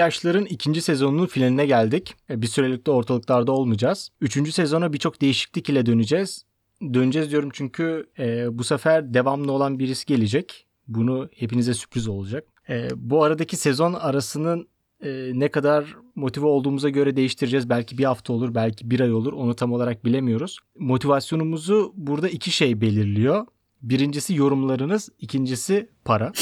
Yaşlar'ın ikinci sezonunun finaline geldik. E, bir sürelik de ortalıklarda olmayacağız. Üçüncü sezona birçok değişiklik ile döneceğiz. Döneceğiz diyorum çünkü e, bu sefer devamlı olan birisi gelecek. Bunu hepinize sürpriz olacak. E, bu aradaki sezon arasının e, ne kadar motive olduğumuza göre değiştireceğiz. Belki bir hafta olur, belki bir ay olur. Onu tam olarak bilemiyoruz. Motivasyonumuzu burada iki şey belirliyor. Birincisi yorumlarınız, ikincisi para.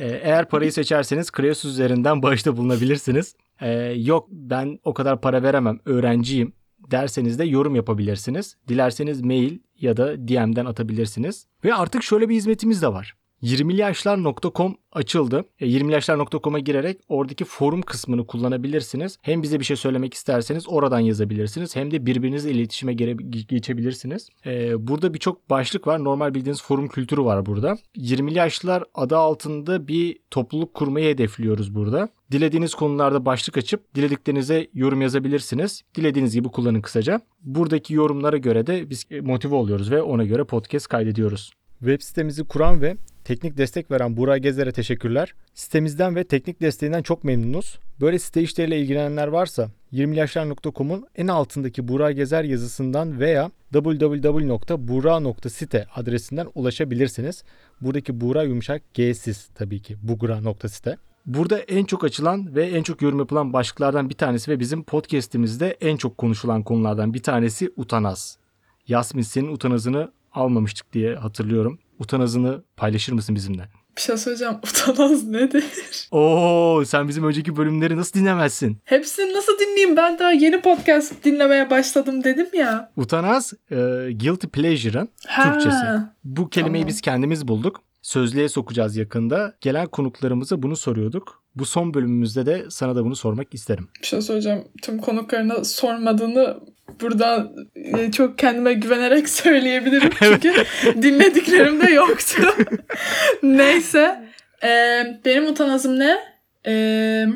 E, eğer parayı seçerseniz Kreos üzerinden bağışta bulunabilirsiniz. E, yok ben o kadar para veremem, öğrenciyim derseniz de yorum yapabilirsiniz. Dilerseniz mail ya da DM'den atabilirsiniz. Ve artık şöyle bir hizmetimiz de var. 20yaşlar.com açıldı. E, 20yaşlar.com'a girerek oradaki forum kısmını kullanabilirsiniz. Hem bize bir şey söylemek isterseniz oradan yazabilirsiniz. Hem de birbirinizle iletişime geçebilirsiniz. E, burada birçok başlık var. Normal bildiğiniz forum kültürü var burada. 20'li yaşlar adı altında bir topluluk kurmayı hedefliyoruz burada. Dilediğiniz konularda başlık açıp dilediklerinize yorum yazabilirsiniz. Dilediğiniz gibi kullanın kısaca. Buradaki yorumlara göre de biz motive oluyoruz ve ona göre podcast kaydediyoruz. Web sitemizi kuran ve teknik destek veren Burak Gezer'e teşekkürler. Sitemizden ve teknik desteğinden çok memnunuz. Böyle site işleriyle ilgilenenler varsa 20yaşlar.com'un en altındaki Burak Gezer yazısından veya www.bura.site adresinden ulaşabilirsiniz. Buradaki Burak yumuşak G'siz tabii ki bugura.site. Burada en çok açılan ve en çok yorum yapılan başlıklardan bir tanesi ve bizim podcast'imizde en çok konuşulan konulardan bir tanesi utanaz. Yasmin senin utanazını almamıştık diye hatırlıyorum. Utanazını paylaşır mısın bizimle? Bir şey söyleyeceğim. Utanaz nedir? Oo, sen bizim önceki bölümleri nasıl dinlemezsin? Hepsini nasıl dinleyeyim? Ben daha yeni podcast dinlemeye başladım dedim ya. Utanaz, e, guilty pleasure'ın Türkçesi. Bu kelimeyi tamam. biz kendimiz bulduk. Sözlüğe sokacağız yakında. Gelen konuklarımıza bunu soruyorduk. Bu son bölümümüzde de sana da bunu sormak isterim. Bir şey söyleyeceğim. Tüm konuklarına sormadığını buradan e, çok kendime güvenerek söyleyebilirim. Çünkü dinlediklerim de yoktu. Neyse. Ee, benim utanazım ne? Ee,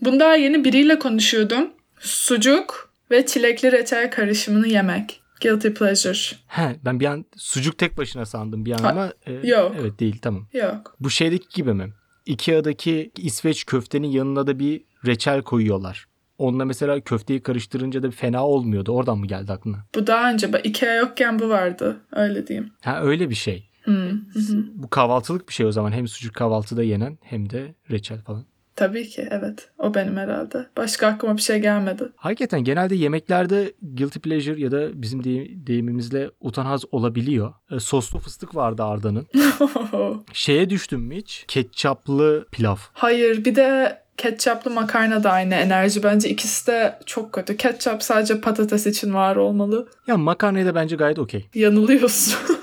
bunu daha yeni biriyle konuşuyordum. Sucuk ve çilekli reçel karışımını yemek. Guilty pleasure. He, ben bir an sucuk tek başına sandım bir an ha, ama e, yok. evet değil tamam. Yok. Bu şeydeki gibi mi? Ikea'daki İsveç köftenin yanına da bir reçel koyuyorlar. Onunla mesela köfteyi karıştırınca da bir fena olmuyordu. Oradan mı geldi aklına? Bu daha önce. Ikea yokken bu vardı. Öyle diyeyim. Ha öyle bir şey. Bu kahvaltılık bir şey o zaman. Hem sucuk kahvaltıda yenen hem de reçel falan. Tabii ki evet. O benim herhalde. Başka aklıma bir şey gelmedi. Hakikaten genelde yemeklerde guilty pleasure ya da bizim deyimimizle utanaz olabiliyor. E, soslu fıstık vardı Arda'nın. Şeye düştün mü hiç? Ketçaplı pilav. Hayır bir de ketçaplı makarna da aynı enerji. Bence ikisi de çok kötü. Ketçap sadece patates için var olmalı. Ya makarnayı da bence gayet okey. Yanılıyorsun.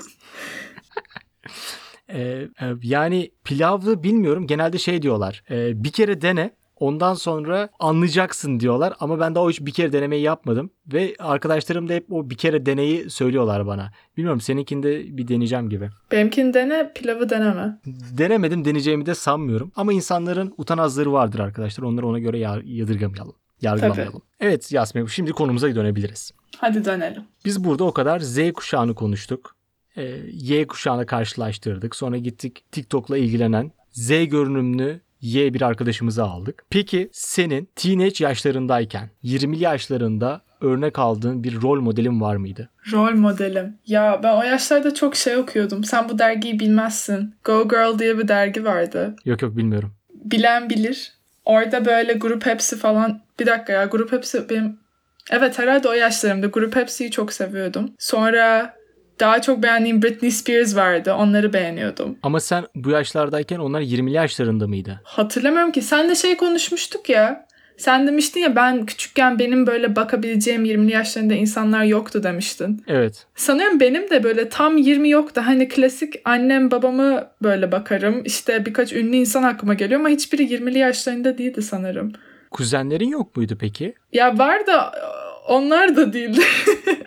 Ee, yani pilavlı bilmiyorum genelde şey diyorlar e, bir kere dene ondan sonra anlayacaksın diyorlar ama ben daha hiç bir kere denemeyi yapmadım ve arkadaşlarım da hep o bir kere deneyi söylüyorlar bana. Bilmiyorum seninkinde bir deneyeceğim gibi. Benimkini dene pilavı deneme. Denemedim deneyeceğimi de sanmıyorum ama insanların utanazları vardır arkadaşlar onları ona göre yadırgamayalım. Yargılamayalım. Tabii. Evet Yasmin şimdi konumuza dönebiliriz. Hadi dönelim. Biz burada o kadar Z kuşağını konuştuk e, Y kuşağına karşılaştırdık. Sonra gittik TikTok'la ilgilenen Z görünümlü Y bir arkadaşımızı aldık. Peki senin teenage yaşlarındayken 20'li yaşlarında örnek aldığın bir rol modelin var mıydı? Rol modelim. Ya ben o yaşlarda çok şey okuyordum. Sen bu dergiyi bilmezsin. Go Girl diye bir dergi vardı. Yok yok bilmiyorum. Bilen bilir. Orada böyle grup hepsi falan. Bir dakika ya grup hepsi benim... Evet herhalde o yaşlarımda grup hepsiyi çok seviyordum. Sonra daha çok beğendiğim Britney Spears vardı. Onları beğeniyordum. Ama sen bu yaşlardayken onlar 20'li yaşlarında mıydı? Hatırlamıyorum ki. Sen de şey konuşmuştuk ya. Sen demiştin ya ben küçükken benim böyle bakabileceğim 20'li yaşlarında insanlar yoktu demiştin. Evet. Sanıyorum benim de böyle tam 20 yoktu. Hani klasik annem babamı böyle bakarım. İşte birkaç ünlü insan aklıma geliyor ama hiçbiri 20'li yaşlarında değildi sanırım. Kuzenlerin yok muydu peki? Ya var da onlar da değildi.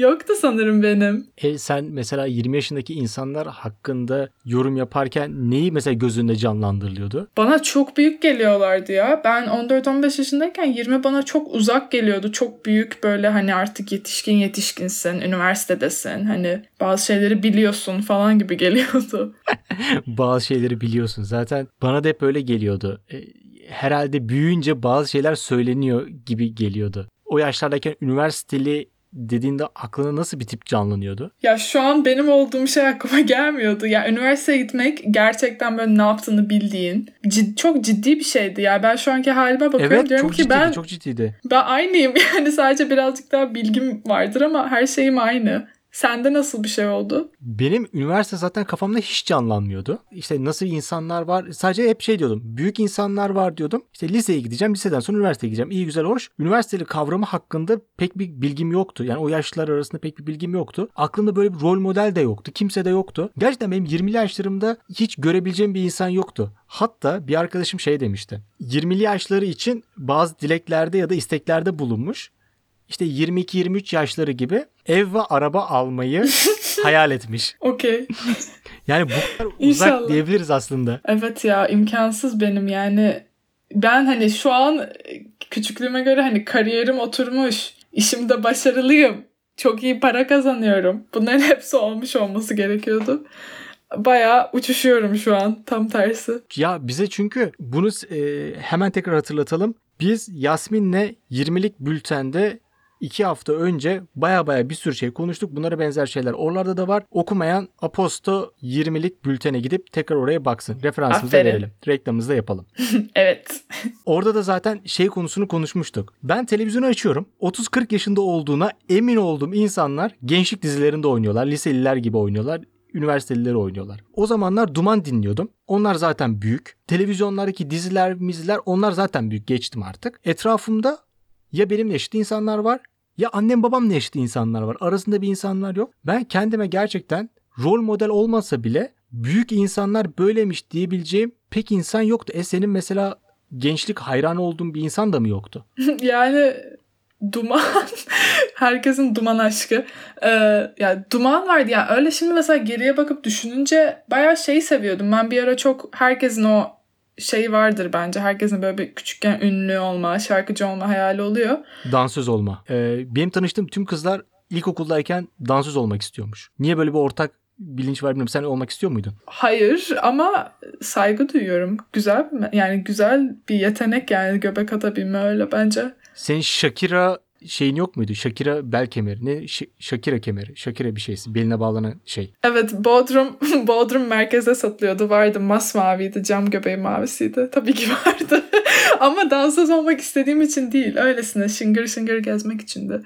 Yoktu sanırım benim. E sen mesela 20 yaşındaki insanlar hakkında yorum yaparken neyi mesela gözünde canlandırılıyordu? Bana çok büyük geliyorlardı ya. Ben 14-15 yaşındayken 20 bana çok uzak geliyordu. Çok büyük böyle hani artık yetişkin yetişkinsin, üniversitedesin. Hani bazı şeyleri biliyorsun falan gibi geliyordu. bazı şeyleri biliyorsun. Zaten bana da hep öyle geliyordu. E, herhalde büyüyünce bazı şeyler söyleniyor gibi geliyordu. O yaşlardayken üniversiteli dediğinde aklına nasıl bir tip canlanıyordu? Ya şu an benim olduğum şey aklıma gelmiyordu. Ya üniversiteye gitmek gerçekten böyle ne yaptığını bildiğin cid, çok ciddi bir şeydi. Ya ben şu anki halime bakıyorum evet, diyorum çok ki ciddiydi, ben çok ciddiydi. ben aynıyım. Yani sadece birazcık daha bilgim vardır ama her şeyim aynı. Sende nasıl bir şey oldu? Benim üniversite zaten kafamda hiç canlanmıyordu. İşte nasıl insanlar var. Sadece hep şey diyordum. Büyük insanlar var diyordum. İşte liseye gideceğim. Liseden sonra üniversiteye gideceğim. İyi güzel hoş. Üniversiteli kavramı hakkında pek bir bilgim yoktu. Yani o yaşlılar arasında pek bir bilgim yoktu. Aklımda böyle bir rol model de yoktu. Kimse de yoktu. Gerçekten benim 20'li yaşlarımda hiç görebileceğim bir insan yoktu. Hatta bir arkadaşım şey demişti. 20'li yaşları için bazı dileklerde ya da isteklerde bulunmuş işte 22-23 yaşları gibi ev ve araba almayı hayal etmiş. Okey. Yani bu kadar uzak diyebiliriz aslında. Evet ya imkansız benim yani. Ben hani şu an küçüklüğüme göre hani kariyerim oturmuş. işimde başarılıyım. Çok iyi para kazanıyorum. Bunların hepsi olmuş olması gerekiyordu. Bayağı uçuşuyorum şu an tam tersi. Ya bize çünkü bunu e, hemen tekrar hatırlatalım. Biz Yasmin'le 20'lik bültende iki hafta önce baya baya bir sürü şey konuştuk. Bunlara benzer şeyler oralarda da var. Okumayan Aposto 20'lik bültene gidip tekrar oraya baksın. Referansımızı Aferin. verelim. Reklamımızı da yapalım. Evet. Orada da zaten şey konusunu konuşmuştuk. Ben televizyonu açıyorum. 30-40 yaşında olduğuna emin olduğum insanlar gençlik dizilerinde oynuyorlar. Liseliler gibi oynuyorlar. Üniversitelileri oynuyorlar. O zamanlar Duman dinliyordum. Onlar zaten büyük. Televizyonlardaki diziler, miziler onlar zaten büyük. Geçtim artık. Etrafımda ya benim yaşlı insanlar var ya annem babam yaşlı insanlar var. Arasında bir insanlar yok. Ben kendime gerçekten rol model olmasa bile büyük insanlar böyleymiş diyebileceğim pek insan yoktu. E senin mesela gençlik hayran olduğun bir insan da mı yoktu? yani duman herkesin duman aşkı ee, ya duman vardı ya öyle şimdi mesela geriye bakıp düşününce bayağı şeyi seviyordum ben bir ara çok herkesin o şey vardır bence herkesin böyle bir küçükken ünlü olma şarkıcı olma hayali oluyor Dansöz olma. Ee, benim tanıştığım tüm kızlar ilkokuldayken dansöz olmak istiyormuş. Niye böyle bir ortak bilinç var bilmiyorum. Sen olmak istiyor muydun? hayır ama saygı duyuyorum güzel yani güzel bir yetenek yani göbek atabilme öyle bence Senin Shakira şeyin yok muydu? Shakira bel kemeri. Ne? Ş- Shakira kemeri. Shakira bir şeysi. Beline bağlanan şey. Evet Bodrum Bodrum merkezde satılıyordu. Vardı masmaviydi. Cam göbeği mavisiydi. Tabii ki vardı. Ama dansöz olmak istediğim için değil. Öylesine şıngır şıngır gezmek içindi.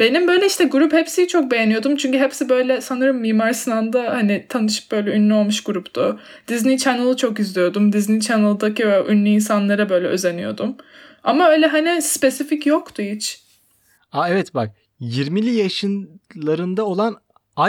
Benim böyle işte grup hepsiyi çok beğeniyordum. Çünkü hepsi böyle sanırım Mimar Sinan'da hani tanışıp böyle ünlü olmuş gruptu. Disney Channel'ı çok izliyordum. Disney Channel'daki ünlü insanlara böyle özeniyordum. Ama öyle hani spesifik yoktu hiç. Aa evet bak. 20'li yaşlarında olan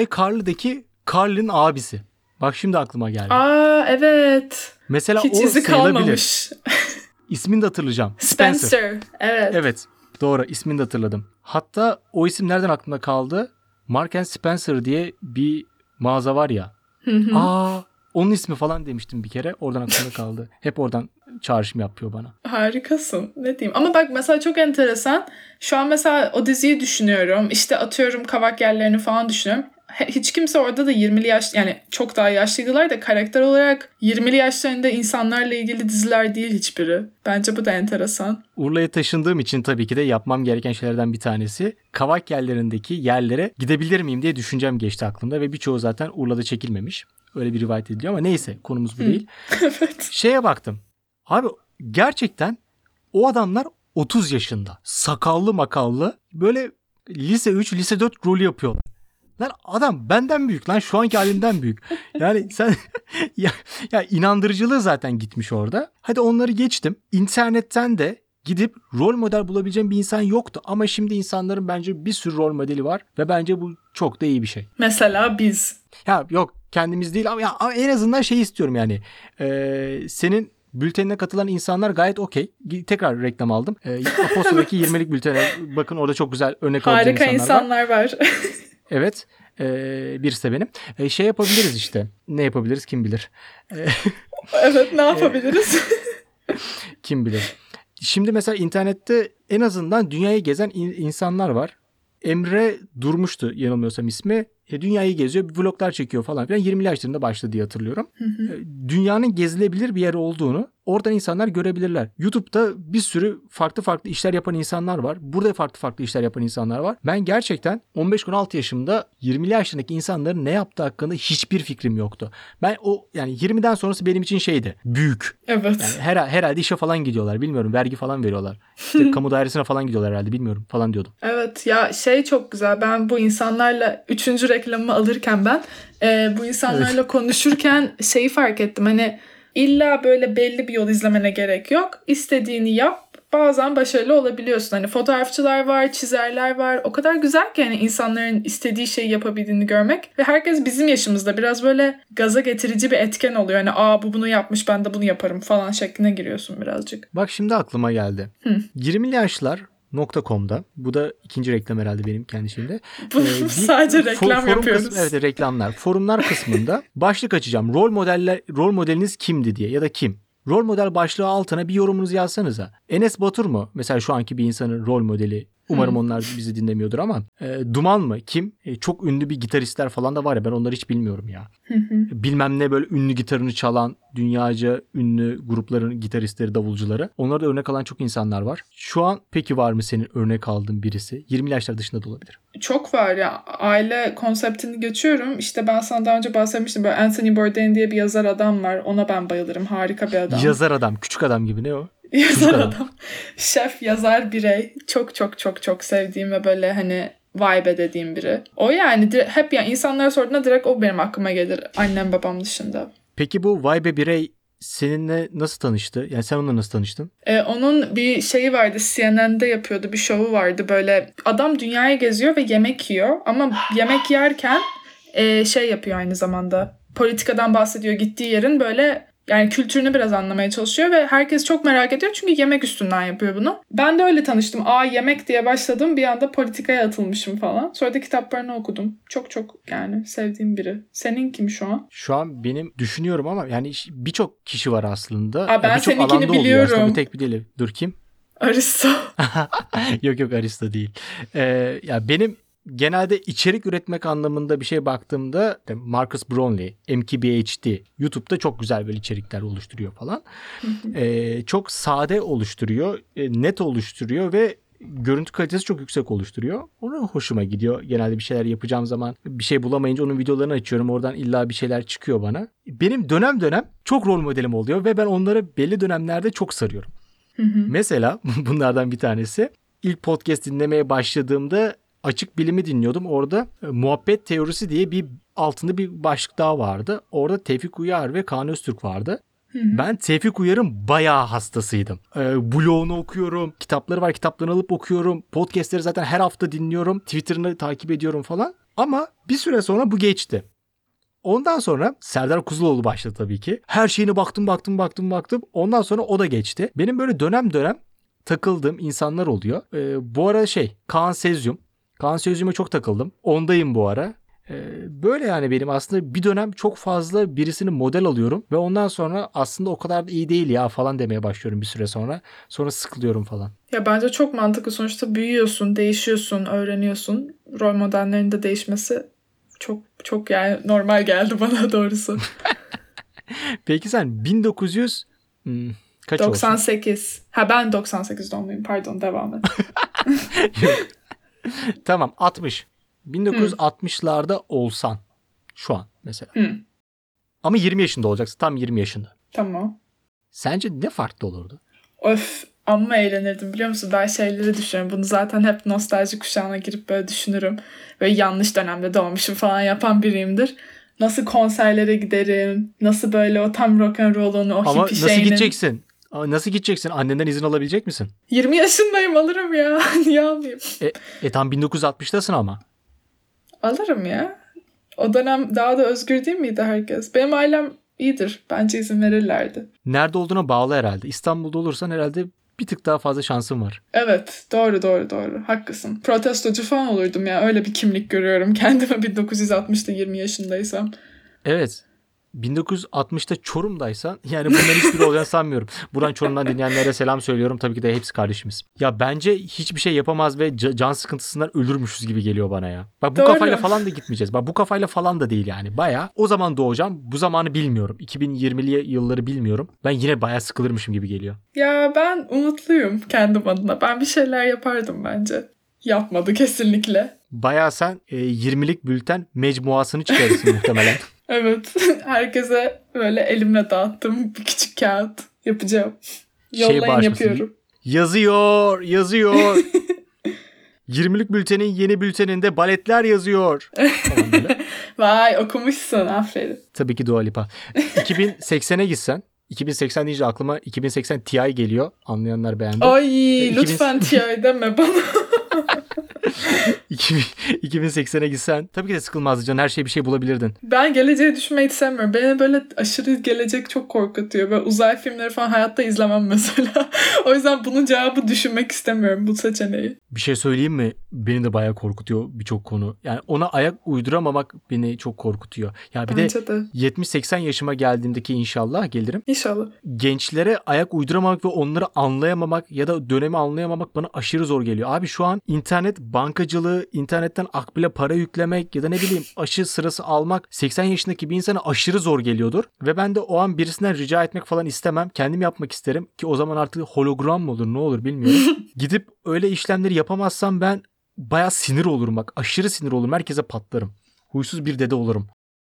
iCarly'deki Carly'nin abisi. Bak şimdi aklıma geldi. Aa evet. Mesela Hiç o izi kalmamış. İsmini de hatırlayacağım. Spencer. Evet. Evet. Doğru. ismini de hatırladım. Hatta o isim nereden aklımda kaldı? Mark and Spencer diye bir mağaza var ya. Hı hı. Aa onun ismi falan demiştim bir kere. Oradan aklımda kaldı. Hep oradan çağrışım yapıyor bana. Harikasın. Ne diyeyim? Ama bak mesela çok enteresan. Şu an mesela o diziyi düşünüyorum. İşte atıyorum kavak yerlerini falan düşünüyorum. Hiç kimse orada da 20'li yaş yani çok daha yaşlıydılar da karakter olarak 20'li yaşlarında insanlarla ilgili diziler değil hiçbiri. Bence bu da enteresan. Urla'ya taşındığım için tabii ki de yapmam gereken şeylerden bir tanesi kavak yerlerindeki yerlere gidebilir miyim diye düşüncem geçti aklımda ve birçoğu zaten Urla'da çekilmemiş. Öyle bir rivayet ediliyor ama neyse konumuz bu değil. evet. Şeye baktım. Abi gerçekten o adamlar 30 yaşında. Sakallı makallı. Böyle lise 3, lise 4 rolü yapıyorlar. Lan adam benden büyük lan şu anki halimden büyük. Yani sen ya, ya inandırıcılığı zaten gitmiş orada. Hadi onları geçtim. İnternetten de gidip rol model bulabileceğim bir insan yoktu. Ama şimdi insanların bence bir sürü rol modeli var. Ve bence bu çok da iyi bir şey. Mesela biz. Ya yok kendimiz değil ama, ya, en azından şey istiyorum yani. Ee, senin bültenine katılan insanlar gayet okey. Tekrar reklam aldım. Ee, Apostol'daki 20'lik bültene bakın orada çok güzel örnek alacağım Harika insanlar var. insanlar var. Evet. Ee, birisi de benim. Ee, şey yapabiliriz işte. Ne yapabiliriz kim bilir. evet ne yapabiliriz? Kim bilir. Şimdi mesela internette en azından dünyayı gezen in- insanlar var. Emre Durmuş'tu yanılmıyorsam ismi. E, dünyayı geziyor, vloglar çekiyor falan filan. 20'li yaşlarında başladı diye hatırlıyorum. E, dünyanın gezilebilir bir yer olduğunu oradan insanlar görebilirler. YouTube'da bir sürü farklı farklı işler yapan insanlar var. Burada farklı farklı işler yapan insanlar var. Ben gerçekten 15-16 yaşımda 20'li yaşındaki insanların ne yaptığı hakkında hiçbir fikrim yoktu. Ben o yani 20'den sonrası benim için şeydi. Büyük. Evet. Yani her, herhalde işe falan gidiyorlar. Bilmiyorum. Vergi falan veriyorlar. İşte kamu dairesine falan gidiyorlar herhalde. Bilmiyorum falan diyordum. Evet ya şey çok güzel. Ben bu insanlarla üçüncü reklamımı alırken ben e, bu insanlarla konuşurken şeyi fark ettim. Hani illa böyle belli bir yol izlemene gerek yok. İstediğini yap. Bazen başarılı olabiliyorsun. Hani fotoğrafçılar var, çizerler var. O kadar güzel ki hani insanların istediği şeyi yapabildiğini görmek. Ve herkes bizim yaşımızda biraz böyle gaza getirici bir etken oluyor. Hani aa bu bunu yapmış ben de bunu yaparım falan şekline giriyorsun birazcık. Bak şimdi aklıma geldi. Hı. 20'li yaşlar .com'da. Bu da ikinci reklam herhalde benim kendi şeyimde. Bunu Ee, bir sadece reklam forum yapıyoruz. kısmı- evet reklamlar. Forumlar kısmında başlık açacağım. Rol modeller rol modeliniz kimdi diye ya da kim? Rol model başlığı altına bir yorumunuzu yazsanıza. Enes Batur mu? Mesela şu anki bir insanın rol modeli. Umarım onlar bizi dinlemiyordur ama. E, Duman mı? Kim? E, çok ünlü bir gitaristler falan da var ya ben onları hiç bilmiyorum ya. Bilmem ne böyle ünlü gitarını çalan dünyaca ünlü grupların gitaristleri, davulcuları. Onlara da örnek alan çok insanlar var. Şu an peki var mı senin örnek aldığın birisi? 20 yaşlar dışında da olabilir. Çok var ya. Aile konseptini geçiyorum. İşte ben sana daha önce bahsetmiştim. Böyle Anthony Bourdain diye bir yazar adam var. Ona ben bayılırım. Harika bir adam. Yazar adam, küçük adam gibi ne o? Yazar adam. Şef, yazar, birey. Çok çok çok çok sevdiğim ve böyle hani vibe dediğim biri. O yani hep yani insanlara sorduğunda direkt o benim aklıma gelir. Annem babam dışında. Peki bu Vay Be Birey seninle nasıl tanıştı? Yani sen onunla nasıl tanıştın? Ee, onun bir şeyi vardı CNN'de yapıyordu bir şovu vardı böyle adam dünyayı geziyor ve yemek yiyor ama yemek yerken e, şey yapıyor aynı zamanda politikadan bahsediyor gittiği yerin böyle yani kültürünü biraz anlamaya çalışıyor ve herkes çok merak ediyor çünkü yemek üstünden yapıyor bunu. Ben de öyle tanıştım. Aa yemek diye başladım bir anda politikaya atılmışım falan. Sonra da kitaplarını okudum. Çok çok yani sevdiğim biri. Senin kim şu an? Şu an benim düşünüyorum ama yani birçok kişi var aslında. Aa, ben Yani seninkini oluyor aslında. biliyorum. Bir tek bir değil. Dur kim? Aristo. yok yok Arista değil. Ee, ya benim genelde içerik üretmek anlamında bir şey baktığımda Marcus Brownlee, MKBHD YouTube'da çok güzel böyle içerikler oluşturuyor falan. Ee, çok sade oluşturuyor, e, net oluşturuyor ve görüntü kalitesi çok yüksek oluşturuyor. Ona hoşuma gidiyor. Genelde bir şeyler yapacağım zaman bir şey bulamayınca onun videolarını açıyorum. Oradan illa bir şeyler çıkıyor bana. Benim dönem dönem çok rol modelim oluyor ve ben onlara belli dönemlerde çok sarıyorum. Mesela bunlardan bir tanesi ilk podcast dinlemeye başladığımda açık bilimi dinliyordum. Orada e, muhabbet teorisi diye bir altında bir başlık daha vardı. Orada Tevfik Uyar ve Kaan Öztürk vardı. Ben Tevfik Uyar'ın bayağı hastasıydım. Ee, blogunu okuyorum, kitapları var kitaplarını alıp okuyorum. Podcastleri zaten her hafta dinliyorum. Twitter'ını takip ediyorum falan. Ama bir süre sonra bu geçti. Ondan sonra Serdar Kuzuloğlu başladı tabii ki. Her şeyine baktım baktım baktım baktım. Ondan sonra o da geçti. Benim böyle dönem dönem takıldığım insanlar oluyor. Ee, bu ara şey Kaan Sezyum. Kaan Sezyum'a çok takıldım. Ondayım bu ara. Ee, böyle yani benim aslında bir dönem çok fazla birisini model alıyorum ve ondan sonra aslında o kadar da iyi değil ya falan demeye başlıyorum bir süre sonra. Sonra sıkılıyorum falan. Ya bence çok mantıklı. Sonuçta büyüyorsun, değişiyorsun, öğreniyorsun. Rol modellerinin de değişmesi çok çok yani normal geldi bana doğrusu. Peki sen 1900 hmm, kaç olsun? 98. Ha ben 98 doğumluyum. Pardon devam et. Tamam 60. 1960'larda olsan şu an mesela. Hı. Ama 20 yaşında olacaksın. Tam 20 yaşında. tamam. Sence ne farklı olurdu? Öf amma eğlenirdim biliyor musun? Ben şeyleri düşünüyorum. Bunu zaten hep nostalji kuşağına girip böyle düşünürüm. Böyle yanlış dönemde doğmuşum falan yapan biriyimdir. Nasıl konserlere giderim? Nasıl böyle o tam rock and roll'un o Ama hippie nasıl şeyinin. gideceksin? Nasıl gideceksin? Annenden izin alabilecek misin? 20 yaşındayım alırım ya. Niye almayayım? E tam 1960'tasın ama. Alırım ya. O dönem daha da özgür değil miydi herkes? Benim ailem iyidir. Bence izin verirlerdi. Nerede olduğuna bağlı herhalde. İstanbul'da olursan herhalde bir tık daha fazla şansın var. Evet doğru doğru doğru. Haklısın. Protestocu falan olurdum ya. Öyle bir kimlik görüyorum kendime 1960'da 20 yaşındaysam. Evet. 1960'ta Çorum'daysan yani bunların hiçbiri olacağını sanmıyorum. Buradan Çorum'dan dinleyenlere selam söylüyorum. Tabii ki de hepsi kardeşimiz. Ya bence hiçbir şey yapamaz ve ca- can sıkıntısından ölürmüşüz gibi geliyor bana ya. Bak bu Doğru. kafayla falan da gitmeyeceğiz. Bak bu kafayla falan da değil yani. Baya o zaman doğacağım. Bu zamanı bilmiyorum. 2020'li yılları bilmiyorum. Ben yine baya sıkılırmışım gibi geliyor. Ya ben umutluyum kendim adına. Ben bir şeyler yapardım bence. Yapmadı kesinlikle. Baya sen e, 20'lik bülten mecmuasını çıkarırsın muhtemelen. Evet. Herkese böyle elimle dağıttım bir küçük kağıt yapacağım. Şey Yollayın bağışlasın. yapıyorum. Yazıyor, yazıyor. 20'lik bültenin yeni bülteninde baletler yazıyor. Vay okumuşsun aferin. Tabii ki Dua Lipa. 2080'e gitsen, 2080 deyince aklıma 2080 Ti geliyor. Anlayanlar beğendi. Ay iki bin- lütfen TI deme bana. 2000 2080'e gitsen tabii ki de sıkılmazdı can. Her şey bir şey bulabilirdin. Ben geleceğe düşmeyi hiç sevmiyorum. Beni böyle aşırı gelecek çok korkutuyor. Böyle uzay filmleri falan hayatta izlemem mesela. o yüzden bunun cevabı düşünmek istemiyorum bu seçeneği. Bir şey söyleyeyim mi? Beni de bayağı korkutuyor birçok konu. Yani ona ayak uyduramamak beni çok korkutuyor. Ya bir de Bence de. 70-80 yaşıma geldiğimdeki inşallah gelirim. İnşallah. gençlere ayak uyduramamak ve onları anlayamamak ya da dönemi anlayamamak bana aşırı zor geliyor. Abi şu an internet bankacılığı, internetten akbile para yüklemek ya da ne bileyim aşı sırası almak 80 yaşındaki bir insana aşırı zor geliyordur. Ve ben de o an birisinden rica etmek falan istemem. Kendim yapmak isterim ki o zaman artık hologram mı olur ne olur bilmiyorum. Gidip öyle işlemleri yapamazsam ben baya sinir olurum bak. Aşırı sinir olurum. Herkese patlarım. Huysuz bir dede olurum.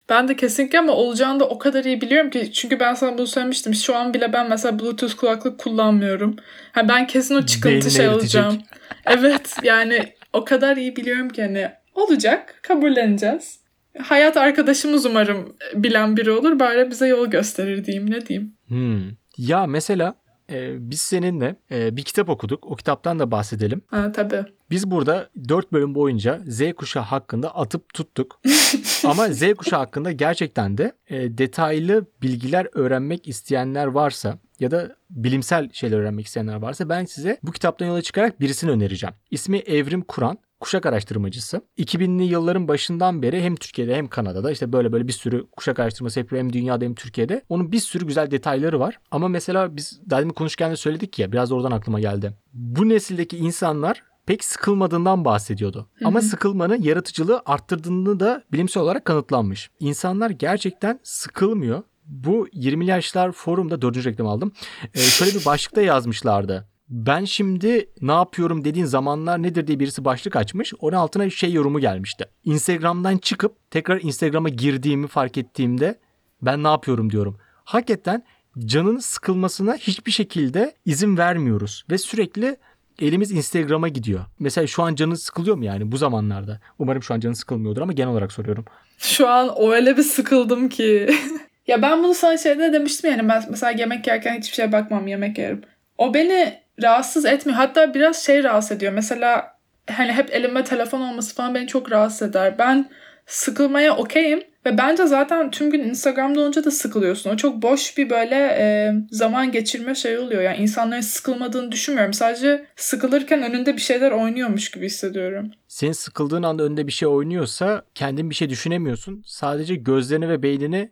Ben de kesinlikle ama olacağını da o kadar iyi biliyorum ki. Çünkü ben sana bunu söylemiştim. Şu an bile ben mesela Bluetooth kulaklık kullanmıyorum. Ha ben kesin o çıkıntı Beynini şey eritecek. olacağım. Evet yani o kadar iyi biliyorum ki hani olacak. Kabulleneceğiz. Hayat arkadaşımız umarım bilen biri olur. Bari bize yol gösterir diyeyim ne diyeyim. Hmm. Ya mesela e, biz seninle e, bir kitap okuduk. O kitaptan da bahsedelim. Ha tabii. Biz burada 4 bölüm boyunca Z kuşağı hakkında atıp tuttuk. Ama Z kuşağı hakkında gerçekten de e, detaylı bilgiler öğrenmek isteyenler varsa ya da bilimsel şeyler öğrenmek isteyenler varsa ben size bu kitaptan yola çıkarak birisini önereceğim. İsmi Evrim Kur'an. Kuşak araştırmacısı. 2000'li yılların başından beri hem Türkiye'de hem Kanada'da işte böyle böyle bir sürü kuşak araştırması yapıyor hem dünyada hem Türkiye'de. Onun bir sürü güzel detayları var. Ama mesela biz daha demin konuşurken de söyledik ya biraz da oradan aklıma geldi. Bu nesildeki insanlar pek sıkılmadığından bahsediyordu. Ama sıkılmanın yaratıcılığı arttırdığını da bilimsel olarak kanıtlanmış. İnsanlar gerçekten sıkılmıyor. Bu 20'li yaşlar forumda dördüncü reklam aldım. Ee, şöyle bir başlıkta yazmışlardı. Ben şimdi ne yapıyorum dediğin zamanlar nedir diye birisi başlık açmış. Onun altına şey yorumu gelmişti. Instagram'dan çıkıp tekrar Instagram'a girdiğimi fark ettiğimde ben ne yapıyorum diyorum. Hakikaten canın sıkılmasına hiçbir şekilde izin vermiyoruz ve sürekli elimiz Instagram'a gidiyor. Mesela şu an canın sıkılıyor mu yani bu zamanlarda? Umarım şu an canın sıkılmıyordur ama genel olarak soruyorum. Şu an öyle bir sıkıldım ki. ya ben bunu sana şeyde demiştim yani ben mesela yemek yerken hiçbir şeye bakmam yemek yerim. O beni rahatsız etmiyor. Hatta biraz şey rahatsız ediyor. Mesela hani hep elimde telefon olması falan beni çok rahatsız eder. Ben sıkılmaya okeyim ve bence zaten tüm gün Instagram'da olunca da sıkılıyorsun. O çok boş bir böyle e, zaman geçirme şey oluyor. Yani insanların sıkılmadığını düşünmüyorum. Sadece sıkılırken önünde bir şeyler oynuyormuş gibi hissediyorum. Senin sıkıldığın anda önünde bir şey oynuyorsa kendin bir şey düşünemiyorsun. Sadece gözlerini ve beynini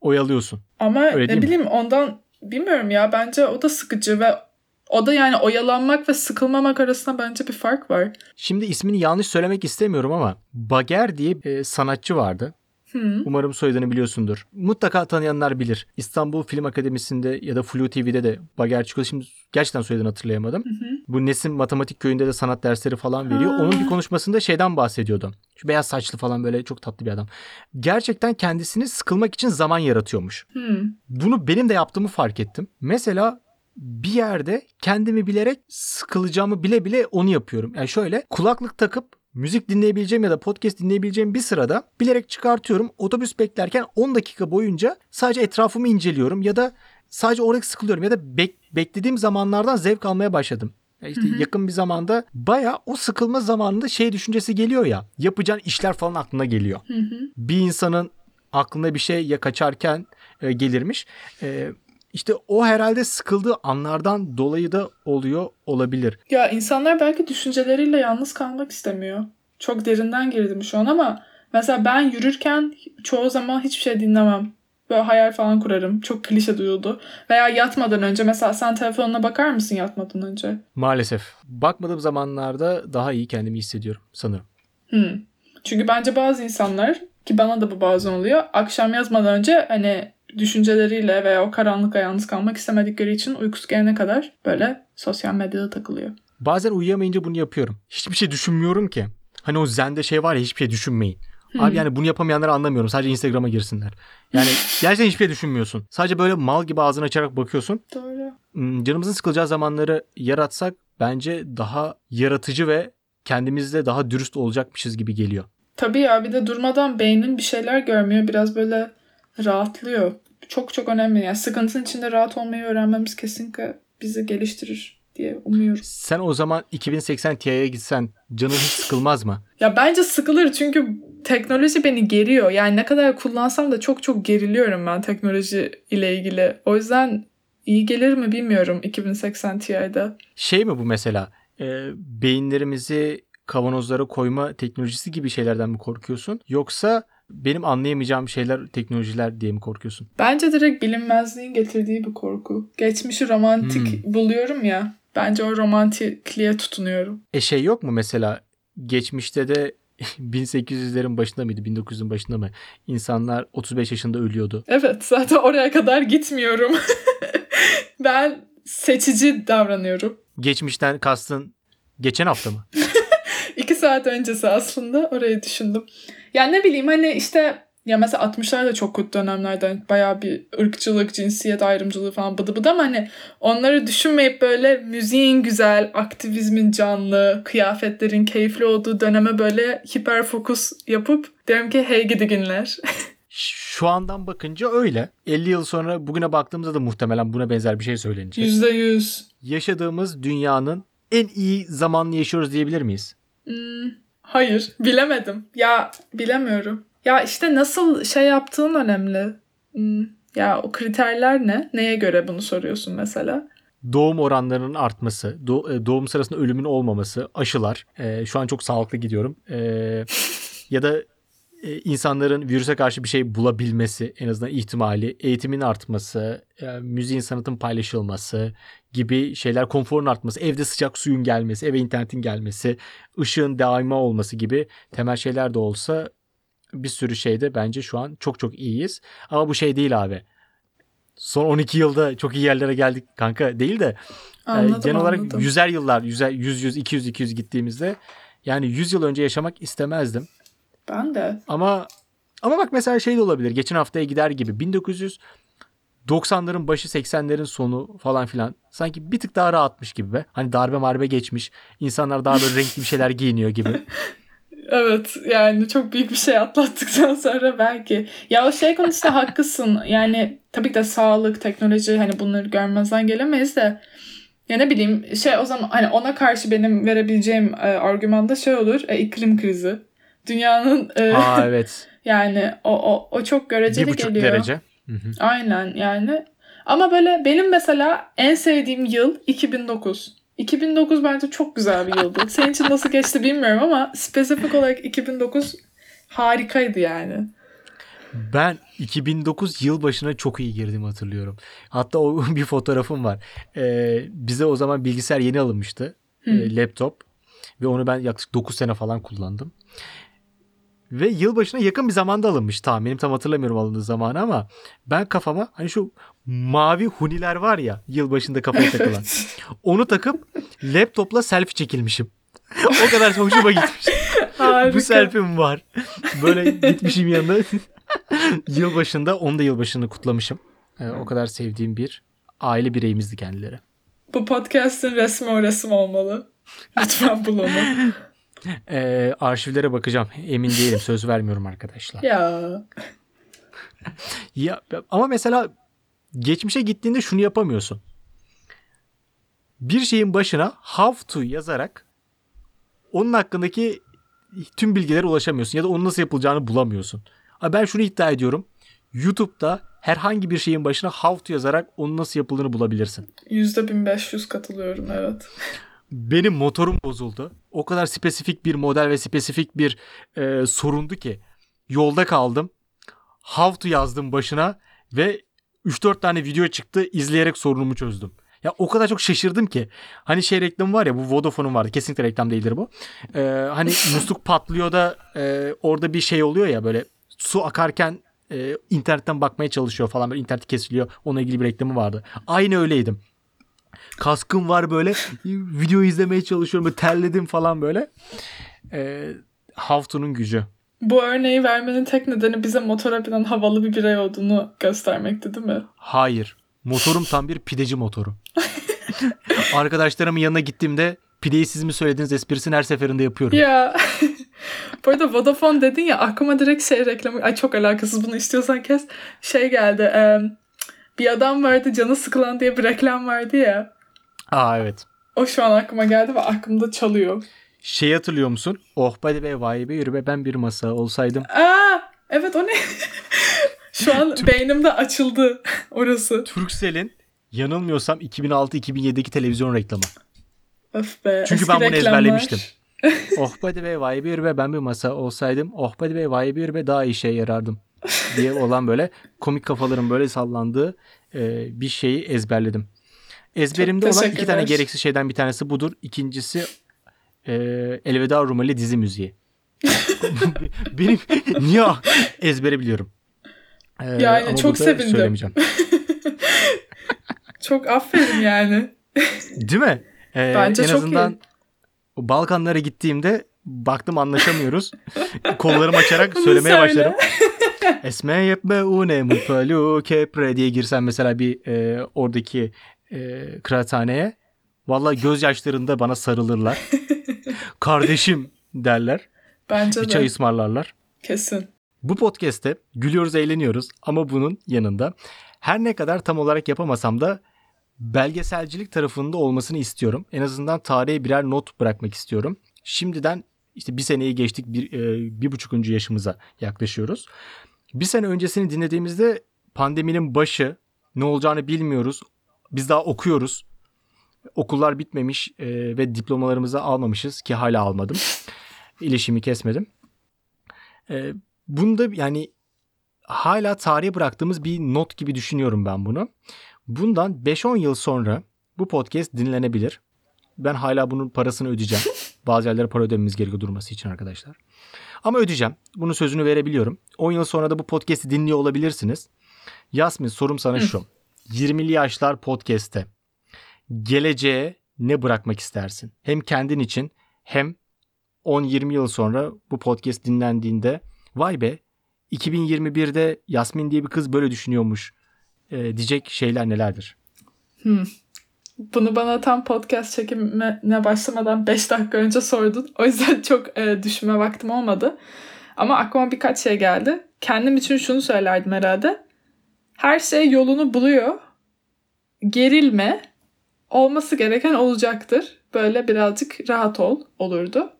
oyalıyorsun. Ama Öyle ne mi? bileyim ondan bilmiyorum ya bence o da sıkıcı ve o da yani oyalanmak ve sıkılmamak arasında bence bir fark var. Şimdi ismini yanlış söylemek istemiyorum ama Bager diye bir sanatçı vardı. Hı. Umarım soyadını biliyorsundur. Mutlaka tanıyanlar bilir. İstanbul Film Akademisi'nde ya da Flu TV'de de Bager çıkıyor. Şimdi gerçekten soyadını hatırlayamadım. Bu Nesin Matematik Köyü'nde de sanat dersleri falan veriyor. Ha. Onun bir konuşmasında şeyden bahsediyordu. Şu beyaz saçlı falan böyle çok tatlı bir adam. Gerçekten kendisini sıkılmak için zaman yaratıyormuş. Hı. Bunu benim de yaptığımı fark ettim. Mesela bir yerde kendimi bilerek sıkılacağımı bile bile onu yapıyorum. Yani şöyle kulaklık takıp müzik dinleyebileceğim ya da podcast dinleyebileceğim bir sırada bilerek çıkartıyorum. Otobüs beklerken 10 dakika boyunca sadece etrafımı inceliyorum ya da sadece orada sıkılıyorum ya da bek- beklediğim zamanlardan zevk almaya başladım. Ya işte yakın bir zamanda baya o sıkılma zamanında şey düşüncesi geliyor ya. Yapacağın işler falan aklına geliyor. Hı hı. Bir insanın aklına bir şey ya kaçarken e, gelirmiş. E, işte o herhalde sıkıldığı anlardan dolayı da oluyor olabilir. Ya insanlar belki düşünceleriyle yalnız kalmak istemiyor. Çok derinden girdim şu an ama mesela ben yürürken çoğu zaman hiçbir şey dinlemem. böyle hayal falan kurarım. Çok klişe duyuldu. Veya yatmadan önce mesela sen telefonuna bakar mısın yatmadan önce? Maalesef. Bakmadığım zamanlarda daha iyi kendimi hissediyorum sanırım. Hmm. Çünkü bence bazı insanlar ki bana da bu bazen oluyor. Akşam yazmadan önce hani düşünceleriyle veya o karanlıkta yalnız kalmak istemedikleri için uykusu gelene kadar böyle sosyal medyada takılıyor. Bazen uyuyamayınca bunu yapıyorum. Hiçbir şey düşünmüyorum ki. Hani o zende şey var ya hiçbir şey düşünmeyin. Abi yani bunu yapamayanları anlamıyorum. Sadece Instagram'a girsinler. Yani gerçekten hiçbir şey düşünmüyorsun. Sadece böyle mal gibi ağzını açarak bakıyorsun. Doğru. Hmm, Canımızın sıkılacağı zamanları yaratsak bence daha yaratıcı ve kendimizle daha dürüst olacakmışız gibi geliyor. Tabii ya bir de durmadan beynin bir şeyler görmüyor. Biraz böyle rahatlıyor. Çok çok önemli. Yani sıkıntının içinde rahat olmayı öğrenmemiz kesinlikle bizi geliştirir diye umuyorum. Sen o zaman 2080 Ti'ye gitsen canın hiç sıkılmaz mı? Ya bence sıkılır çünkü teknoloji beni geriyor. Yani ne kadar kullansam da çok çok geriliyorum ben teknoloji ile ilgili. O yüzden iyi gelir mi bilmiyorum 2080 Ti'de. Şey mi bu mesela? e, beyinlerimizi kavanozlara koyma teknolojisi gibi şeylerden mi korkuyorsun? Yoksa benim anlayamayacağım şeyler teknolojiler diye mi korkuyorsun? Bence direkt bilinmezliğin getirdiği bir korku. Geçmişi romantik buluyorum ya. Bence o romantikliğe tutunuyorum. E şey yok mu mesela geçmişte de 1800'lerin başında mıydı 1900'ün başında mı insanlar 35 yaşında ölüyordu. Evet zaten oraya kadar gitmiyorum. ben seçici davranıyorum. Geçmişten kastın geçen hafta mı? Saat öncesi aslında orayı düşündüm. Yani ne bileyim hani işte ya mesela 60'lar da çok kötü dönemlerden bayağı bir ırkçılık, cinsiyet ayrımcılığı falan bıdı bıdı ama hani onları düşünmeyip böyle müziğin güzel, aktivizmin canlı, kıyafetlerin keyifli olduğu döneme böyle hiper fokus yapıp diyorum ki hey gidi günler. Şu andan bakınca öyle. 50 yıl sonra bugüne baktığımızda da muhtemelen buna benzer bir şey söylenecek. Yüzde yüz. Yaşadığımız dünyanın en iyi zamanını yaşıyoruz diyebilir miyiz? Hmm, hayır bilemedim. Ya bilemiyorum. Ya işte nasıl şey yaptığın önemli. Hmm, ya o kriterler ne? Neye göre bunu soruyorsun mesela? Doğum oranlarının artması, e, doğum sırasında ölümün olmaması, aşılar. E, şu an çok sağlıklı gidiyorum. E, ya da insanların virüse karşı bir şey bulabilmesi en azından ihtimali, eğitimin artması, e, müziğin sanatın paylaşılması gibi şeyler, konforun artması, evde sıcak suyun gelmesi, eve internetin gelmesi, ışığın daima olması gibi temel şeyler de olsa bir sürü şeyde bence şu an çok çok iyiyiz. Ama bu şey değil abi. Son 12 yılda çok iyi yerlere geldik kanka değil de Anladım, e, genel olarak anladım. yüzer yıllar, yüzer, 100 100 200 200 gittiğimizde yani 100 yıl önce yaşamak istemezdim. Ben de. Ama ama bak mesela şey de olabilir. Geçen haftaya gider gibi 1990'ların başı 80'lerin sonu falan filan. Sanki bir tık daha rahatmış gibi be. Hani darbe marbe geçmiş. İnsanlar daha böyle renkli bir şeyler giyiniyor gibi. Evet yani çok büyük bir şey atlattıktan sonra belki. Ya o şey konusunda haklısın. Yani tabii ki de sağlık, teknoloji hani bunları görmezden gelemeyiz de. Ya ne bileyim şey o zaman hani ona karşı benim verebileceğim e, argüman da şey olur. E, iklim krizi. Dünyanın e, Aa evet. yani o, o, o çok Bir göreceli buçuk geliyor. derece. Hı hı. Aynen yani. Ama böyle benim mesela en sevdiğim yıl 2009. 2009 bence çok güzel bir yıldı. Senin için nasıl geçti bilmiyorum ama spesifik olarak 2009 harikaydı yani. Ben 2009 yılbaşına çok iyi girdim hatırlıyorum. Hatta o bir fotoğrafım var. Ee, bize o zaman bilgisayar yeni alınmıştı. Ee, laptop. Ve onu ben yaklaşık 9 sene falan kullandım. Ve yılbaşına yakın bir zamanda alınmış tahminim. Tam hatırlamıyorum alındığı zamanı ama ben kafama hani şu mavi huniler var ya yılbaşında kafaya takılan. Onu takıp laptopla selfie çekilmişim. o kadar hoşuma gitmiş. Harika. Bu selfie'm var. Böyle gitmişim yanına. yılbaşında, onu da yılbaşını kutlamışım. Ee, o kadar sevdiğim bir aile bireyimizdi kendileri. Bu podcast'in resmi o resim olmalı. Lütfen bul onu. Ee, arşivlere bakacağım. Emin değilim. Söz vermiyorum arkadaşlar. Ya. Ya, ama mesela geçmişe gittiğinde şunu yapamıyorsun. Bir şeyin başına how to yazarak onun hakkındaki tüm bilgilere ulaşamıyorsun ya da onun nasıl yapılacağını bulamıyorsun. Ama ben şunu iddia ediyorum. YouTube'da herhangi bir şeyin başına how to yazarak onun nasıl yapıldığını bulabilirsin. %1500 katılıyorum evet. Benim motorum bozuldu. O kadar spesifik bir model ve spesifik bir e, sorundu ki yolda kaldım. How to yazdım başına. Ve 3-4 tane video çıktı izleyerek sorunumu çözdüm. Ya o kadar çok şaşırdım ki. Hani şey reklamı var ya bu Vodafone'un vardı. Kesinlikle reklam değildir bu. Ee, hani musluk patlıyor da e, orada bir şey oluyor ya böyle su akarken e, internetten bakmaya çalışıyor falan böyle internet kesiliyor. Onunla ilgili bir reklamı vardı. Aynı öyleydim. Kaskım var böyle video izlemeye çalışıyorum böyle terledim falan böyle. Ee, Haftun'un gücü. Bu örneği vermenin tek nedeni bize motora binen havalı bir birey olduğunu göstermekti değil mi? Hayır. Motorum tam bir pideci motoru. Arkadaşlarımın yanına gittiğimde pideyi siz mi söylediğiniz esprisini her seferinde yapıyorum. Ya. Bu arada Vodafone dedin ya aklıma direkt şey reklamı ay çok alakasız bunu istiyorsan kes şey geldi e, bir adam vardı canı sıkılan diye bir reklam vardı ya Aa evet. o şu an aklıma geldi ve aklımda çalıyor. Şey hatırlıyor musun? Oh hadi be vay be yürü be ben bir masa olsaydım. Aa evet o ne? şu an beynimde açıldı orası. Turkcell'in yanılmıyorsam 2006-2007'deki televizyon reklamı. Öf be. Çünkü ben bunu reklamlar. ezberlemiştim. oh hadi be vay be yürü be ben bir masa olsaydım. Oh hadi be vay be yürü be daha işe yarardım. Diye olan böyle komik kafaların böyle sallandığı e, bir şeyi ezberledim. Ezberimde olan iki tane gereksiz şeyden bir tanesi budur. İkincisi e, Elveda Rumeli dizi müziği. Benim niye ezbere biliyorum. E, Yani çok sevindim. Söylemeyeceğim. Çok aferin yani. Değil mi? E, Bence en çok azından iyi. Balkanlara gittiğimde baktım anlaşamıyoruz. Kollarımı açarak söylemeye söyle. başlarım. Esme yepme une mupalu kepre diye girsem mesela bir e, oradaki e, kıraathaneye. Valla gözyaşlarında bana sarılırlar. Kardeşim derler. Bence Bir de. çay ısmarlarlar. Kesin. Bu podcast'te gülüyoruz, eğleniyoruz ama bunun yanında her ne kadar tam olarak yapamasam da belgeselcilik tarafında olmasını istiyorum. En azından tarihe birer not bırakmak istiyorum. Şimdiden işte bir seneyi geçtik, bir, e, bir buçukuncu yaşımıza yaklaşıyoruz. Bir sene öncesini dinlediğimizde pandeminin başı, ne olacağını bilmiyoruz. Biz daha okuyoruz. Okullar bitmemiş e, ve diplomalarımızı almamışız ki hala almadım. İlişimi kesmedim. E, Bunda yani hala tarihe bıraktığımız bir not gibi düşünüyorum ben bunu. Bundan 5-10 yıl sonra bu podcast dinlenebilir. Ben hala bunun parasını ödeyeceğim. Bazı yerlere para ödememiz gerekiyor durması için arkadaşlar. Ama ödeyeceğim. Bunun sözünü verebiliyorum. 10 yıl sonra da bu podcast'i dinliyor olabilirsiniz. Yasmin sorum sana şu. 20'li yaşlar podcast'te geleceğe ne bırakmak istersin? Hem kendin için hem 10-20 yıl sonra bu podcast dinlendiğinde vay be 2021'de Yasmin diye bir kız böyle düşünüyormuş e, diyecek şeyler nelerdir? Hmm. Bunu bana tam podcast çekimine başlamadan 5 dakika önce sordun. O yüzden çok e, düşünme vaktim olmadı. Ama aklıma birkaç şey geldi. Kendim için şunu söylerdim herhalde. Her şey yolunu buluyor. Gerilme. Olması gereken olacaktır. Böyle birazcık rahat ol olurdu.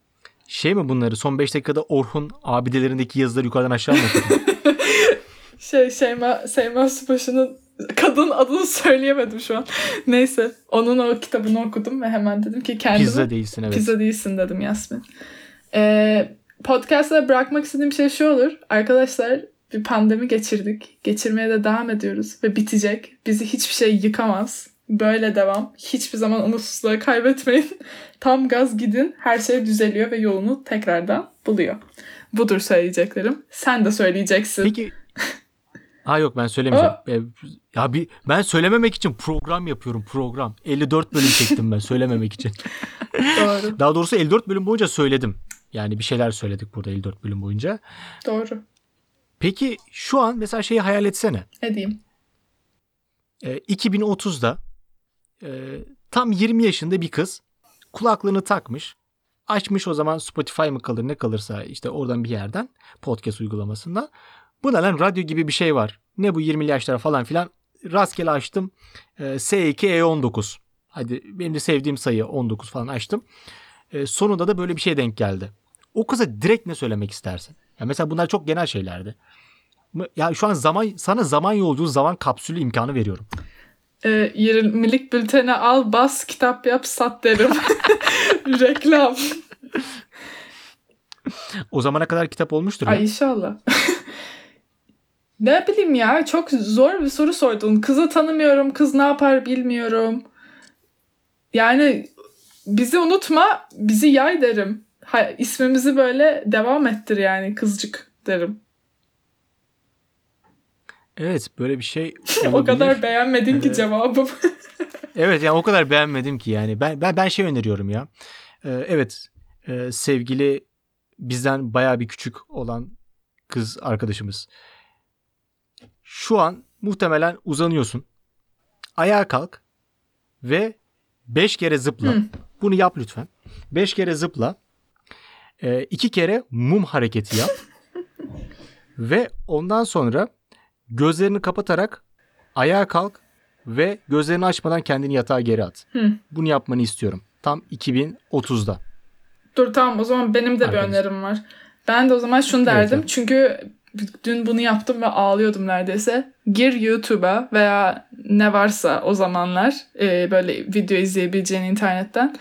Şey mi bunları son 5 dakikada Orhun abidelerindeki yazıları yukarıdan aşağı mı? Şey Şeyma, Şeyma Subaşı'nın kadın adını söyleyemedim şu an. Neyse onun o kitabını okudum ve hemen dedim ki kendime Pizza değilsin evet. pizza değilsin dedim Yasmin. Ee, podcast'ta bırakmak istediğim şey şu olur. Arkadaşlar bir pandemi geçirdik. Geçirmeye de devam ediyoruz ve bitecek. Bizi hiçbir şey yıkamaz. Böyle devam. Hiçbir zaman umutsuzluğa kaybetmeyin. Tam gaz gidin. Her şey düzeliyor ve yolunu tekrardan buluyor. Budur söyleyeceklerim. Sen de söyleyeceksin. Peki Ha yok ben söylemeyeceğim. E, Ya bir ben söylememek için program yapıyorum program. 54 bölüm çektim ben söylememek için. Doğru. Daha doğrusu 54 bölüm boyunca söyledim. Yani bir şeyler söyledik burada 54 bölüm boyunca. Doğru. Peki şu an mesela şeyi hayal etsene. Ne diyeyim? E, 2030'da e, tam 20 yaşında bir kız kulaklığını takmış. Açmış o zaman Spotify mı kalır ne kalırsa işte oradan bir yerden podcast uygulamasından. Bu ne lan radyo gibi bir şey var. Ne bu 20'li yaşlar falan filan. Rastgele açtım. E, S2 E19. Hadi benim de sevdiğim sayı 19 falan açtım. E, sonunda da böyle bir şey denk geldi. O kıza direkt ne söylemek istersin? Ya mesela bunlar çok genel şeylerdi. Ya şu an zaman sana zaman yolculuğu zaman kapsülü imkanı veriyorum. Ee, 20'lik bülteni al, bas, kitap yap, sat derim. Reklam. O zamana kadar kitap olmuştur. ya. Ay inşallah. Ne bileyim ya çok zor bir soru sordun. Kızı tanımıyorum. Kız ne yapar bilmiyorum. Yani bizi unutma, bizi yay derim. Ha, ismimizi böyle devam ettir yani kızcık derim. Evet böyle bir şey o olabilir. kadar beğenmedin ki cevabım. Evet yani o kadar beğenmedim ki yani. Ben ben ben şey öneriyorum ya. Ee, evet e, sevgili bizden bayağı bir küçük olan kız arkadaşımız. Şu an muhtemelen uzanıyorsun. Ayağa kalk ve 5 kere zıpla. Hı. Bunu yap lütfen. 5 kere zıpla. 2 kere mum hareketi yap. ve ondan sonra gözlerini kapatarak ayağa kalk ve gözlerini açmadan kendini yatağa geri at. Hı. Bunu yapmanı istiyorum. Tam 2030'da. Dur tamam o zaman benim de bir Arkadaş. önerim var. Ben de o zaman şunu derdim. evet. Çünkü dün bunu yaptım ve ağlıyordum neredeyse. Gir YouTube'a veya ne varsa o zamanlar e, böyle video izleyebileceğin internetten.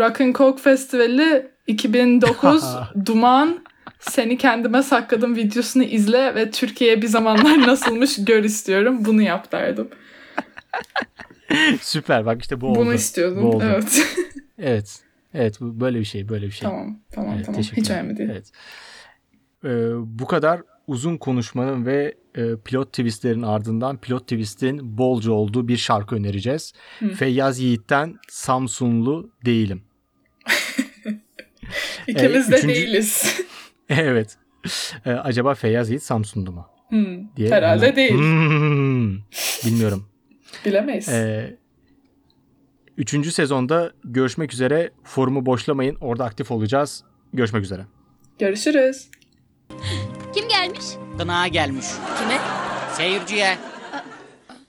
Rock and Coke Festivali 2009 Duman seni kendime sakladım videosunu izle ve Türkiye'ye bir zamanlar nasılmış gör istiyorum. Bunu yap derdim. Süper bak işte bu oldu. Bunu istiyordum. Bu oldu. Evet. Evet. Evet böyle bir şey böyle bir şey. tamam tamam Evet, tamam. Hiç önemli değil. Evet. Ee, bu kadar uzun konuşmanın ve e, pilot twistlerin ardından pilot twist'in bolca olduğu bir şarkı önereceğiz. Hı. Feyyaz Yiğit'ten Samsunlu değilim. İkimiz Ee, de üçüncü- değiliz. evet. Ee, acaba Feyyaz Yiğit Samsunlu mu? Hmm, diye. Herhalde hemen- değil. Hmm, bilmiyorum. Bilemeyiz. Ee, üçüncü sezonda görüşmek üzere. Forumu boşlamayın. Orada aktif olacağız. Görüşmek üzere. Görüşürüz. Kim gelmiş? Gına gelmiş. Kime? Seyirciye.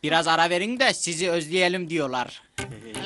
Biraz ara verin de sizi özleyelim diyorlar.